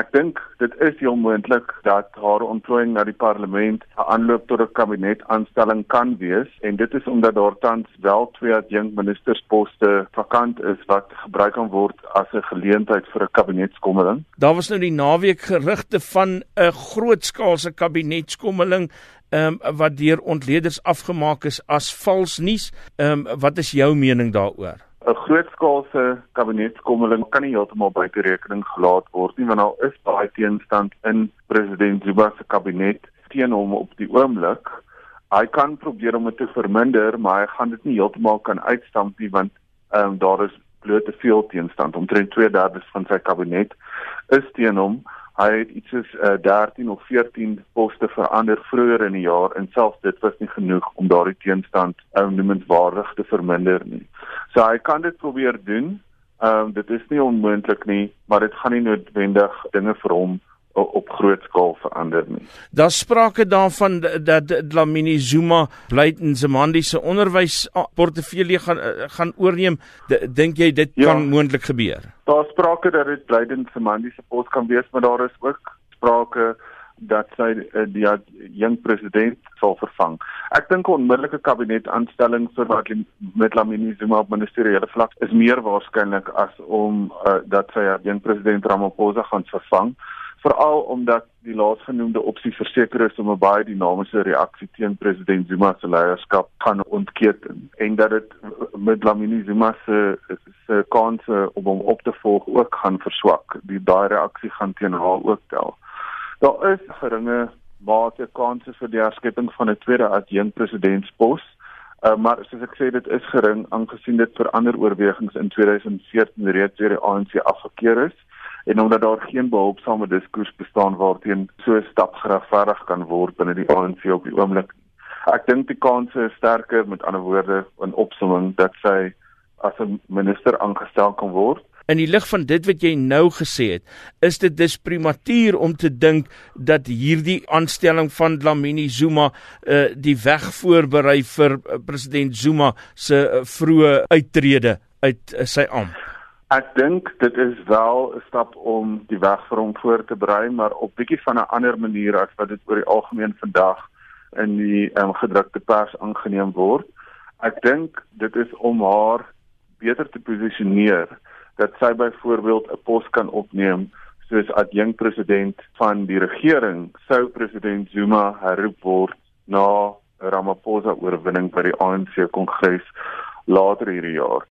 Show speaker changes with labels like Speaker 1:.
Speaker 1: Ek dink dit is heel moontlik dat haar ontplooiing na die parlement 'n aanloop tot 'n kabinetaanstelling kan wees en dit is omdat daar tans wel twee adjunkt ministersposte vakant is wat gebruik kan word as 'n geleentheid vir 'n kabinetskommeling.
Speaker 2: Daar was nou die naweek gerugte van 'n grootskaalse kabinetskommeling ehm um, wat deur ontleeders afgemaak is as vals nuus. Ehm um, wat is jou mening daaroor?
Speaker 1: 'n grootskaalse kabinetskommeling kan nie heeltemal buite rekening gelaat word nie want daar is baie teenstand in president Zuma se kabinet teen hom op die oomblik. Hy kan probeer om dit te verminder, maar hy gaan dit nie heeltemal kan uitstamp nie want ehm um, daar is bloot te veel teenstand. Omtrent 2/3 van sy kabinet is teen hom. Hy het iets soos uh, 13 of 14 poste verander vroeër in die jaar en selfs dit was nie genoeg om daardie teenstand onnoemenswaardig um, te verminder nie. So hy kan dit probeer doen. Ehm um, dit is nie onmoontlik nie, maar dit gaan nie noodwendig dinge vir hom op groot skaal verander nie.
Speaker 2: Daar sprake daarvan dat Dlamini Zuma blyt in Zimandi se onderwys portefeulje gaan eh, gaan oorneem. Dink jy dit ja, kan moontlik gebeur?
Speaker 1: Daar sprake dat dit blyt in Zimandi se pos kan wees, maar daar is ook sprake dat sy uh, die jong president sal vervang. Ek dink 'n onmiddellike kabinetaanstelling vir wat met Lamini Zuma op ministeriële vlak is meer waarskynlik as om uh, dat sy jong president Ramaphosa gaan vervang, veral omdat die laasgenoemde opsie verseker is om 'n baie dinamiese reaksie teen president Zuma se leierskap kan ontketen en dat dit met Lamini Zuma se se kanse om hom op te volg ook gaan verswak. Die daai reaksie gaan teen haar ook tel. Daar is geringe mate kanse vir die herskepping van 'n tweede adjunkt presidentspos. Uh, maar soos ek sê dit is gering aangesien dit vir ander oorwegings in 2014 reeds deur die ANC afgekeur is en omdat daar geen behulpsame diskurs bestaan waarteen so 'n stap geregverdig kan word binne die ANC op die oomblik. Ek dink die kanse is sterker met ander woorde in opsomming dat sy as 'n minister aangestel kan word
Speaker 2: In die lig van dit wat jy nou gesê het, is dit dis prematuur om te dink dat hierdie aanstelling van Dlamini Zuma uh die weg voorberei vir uh, president Zuma se uh, vroeë uittrede uit uh, sy ampt.
Speaker 1: Ek dink dit is wel 'n stap om die weg vir hom voor te berei, maar op bietjie van 'n ander manier as wat dit oor die algemeen vandag in die um, gedrukte pers aangeneem word. Ek dink dit is om haar beter te posisioneer dat sy byvoorbeeld 'n pos kan opneem soos adjunkt president van die regering sou president Zuma herroep word na Ramaphosa oorwinning by die ANC kongres later hierdie jaar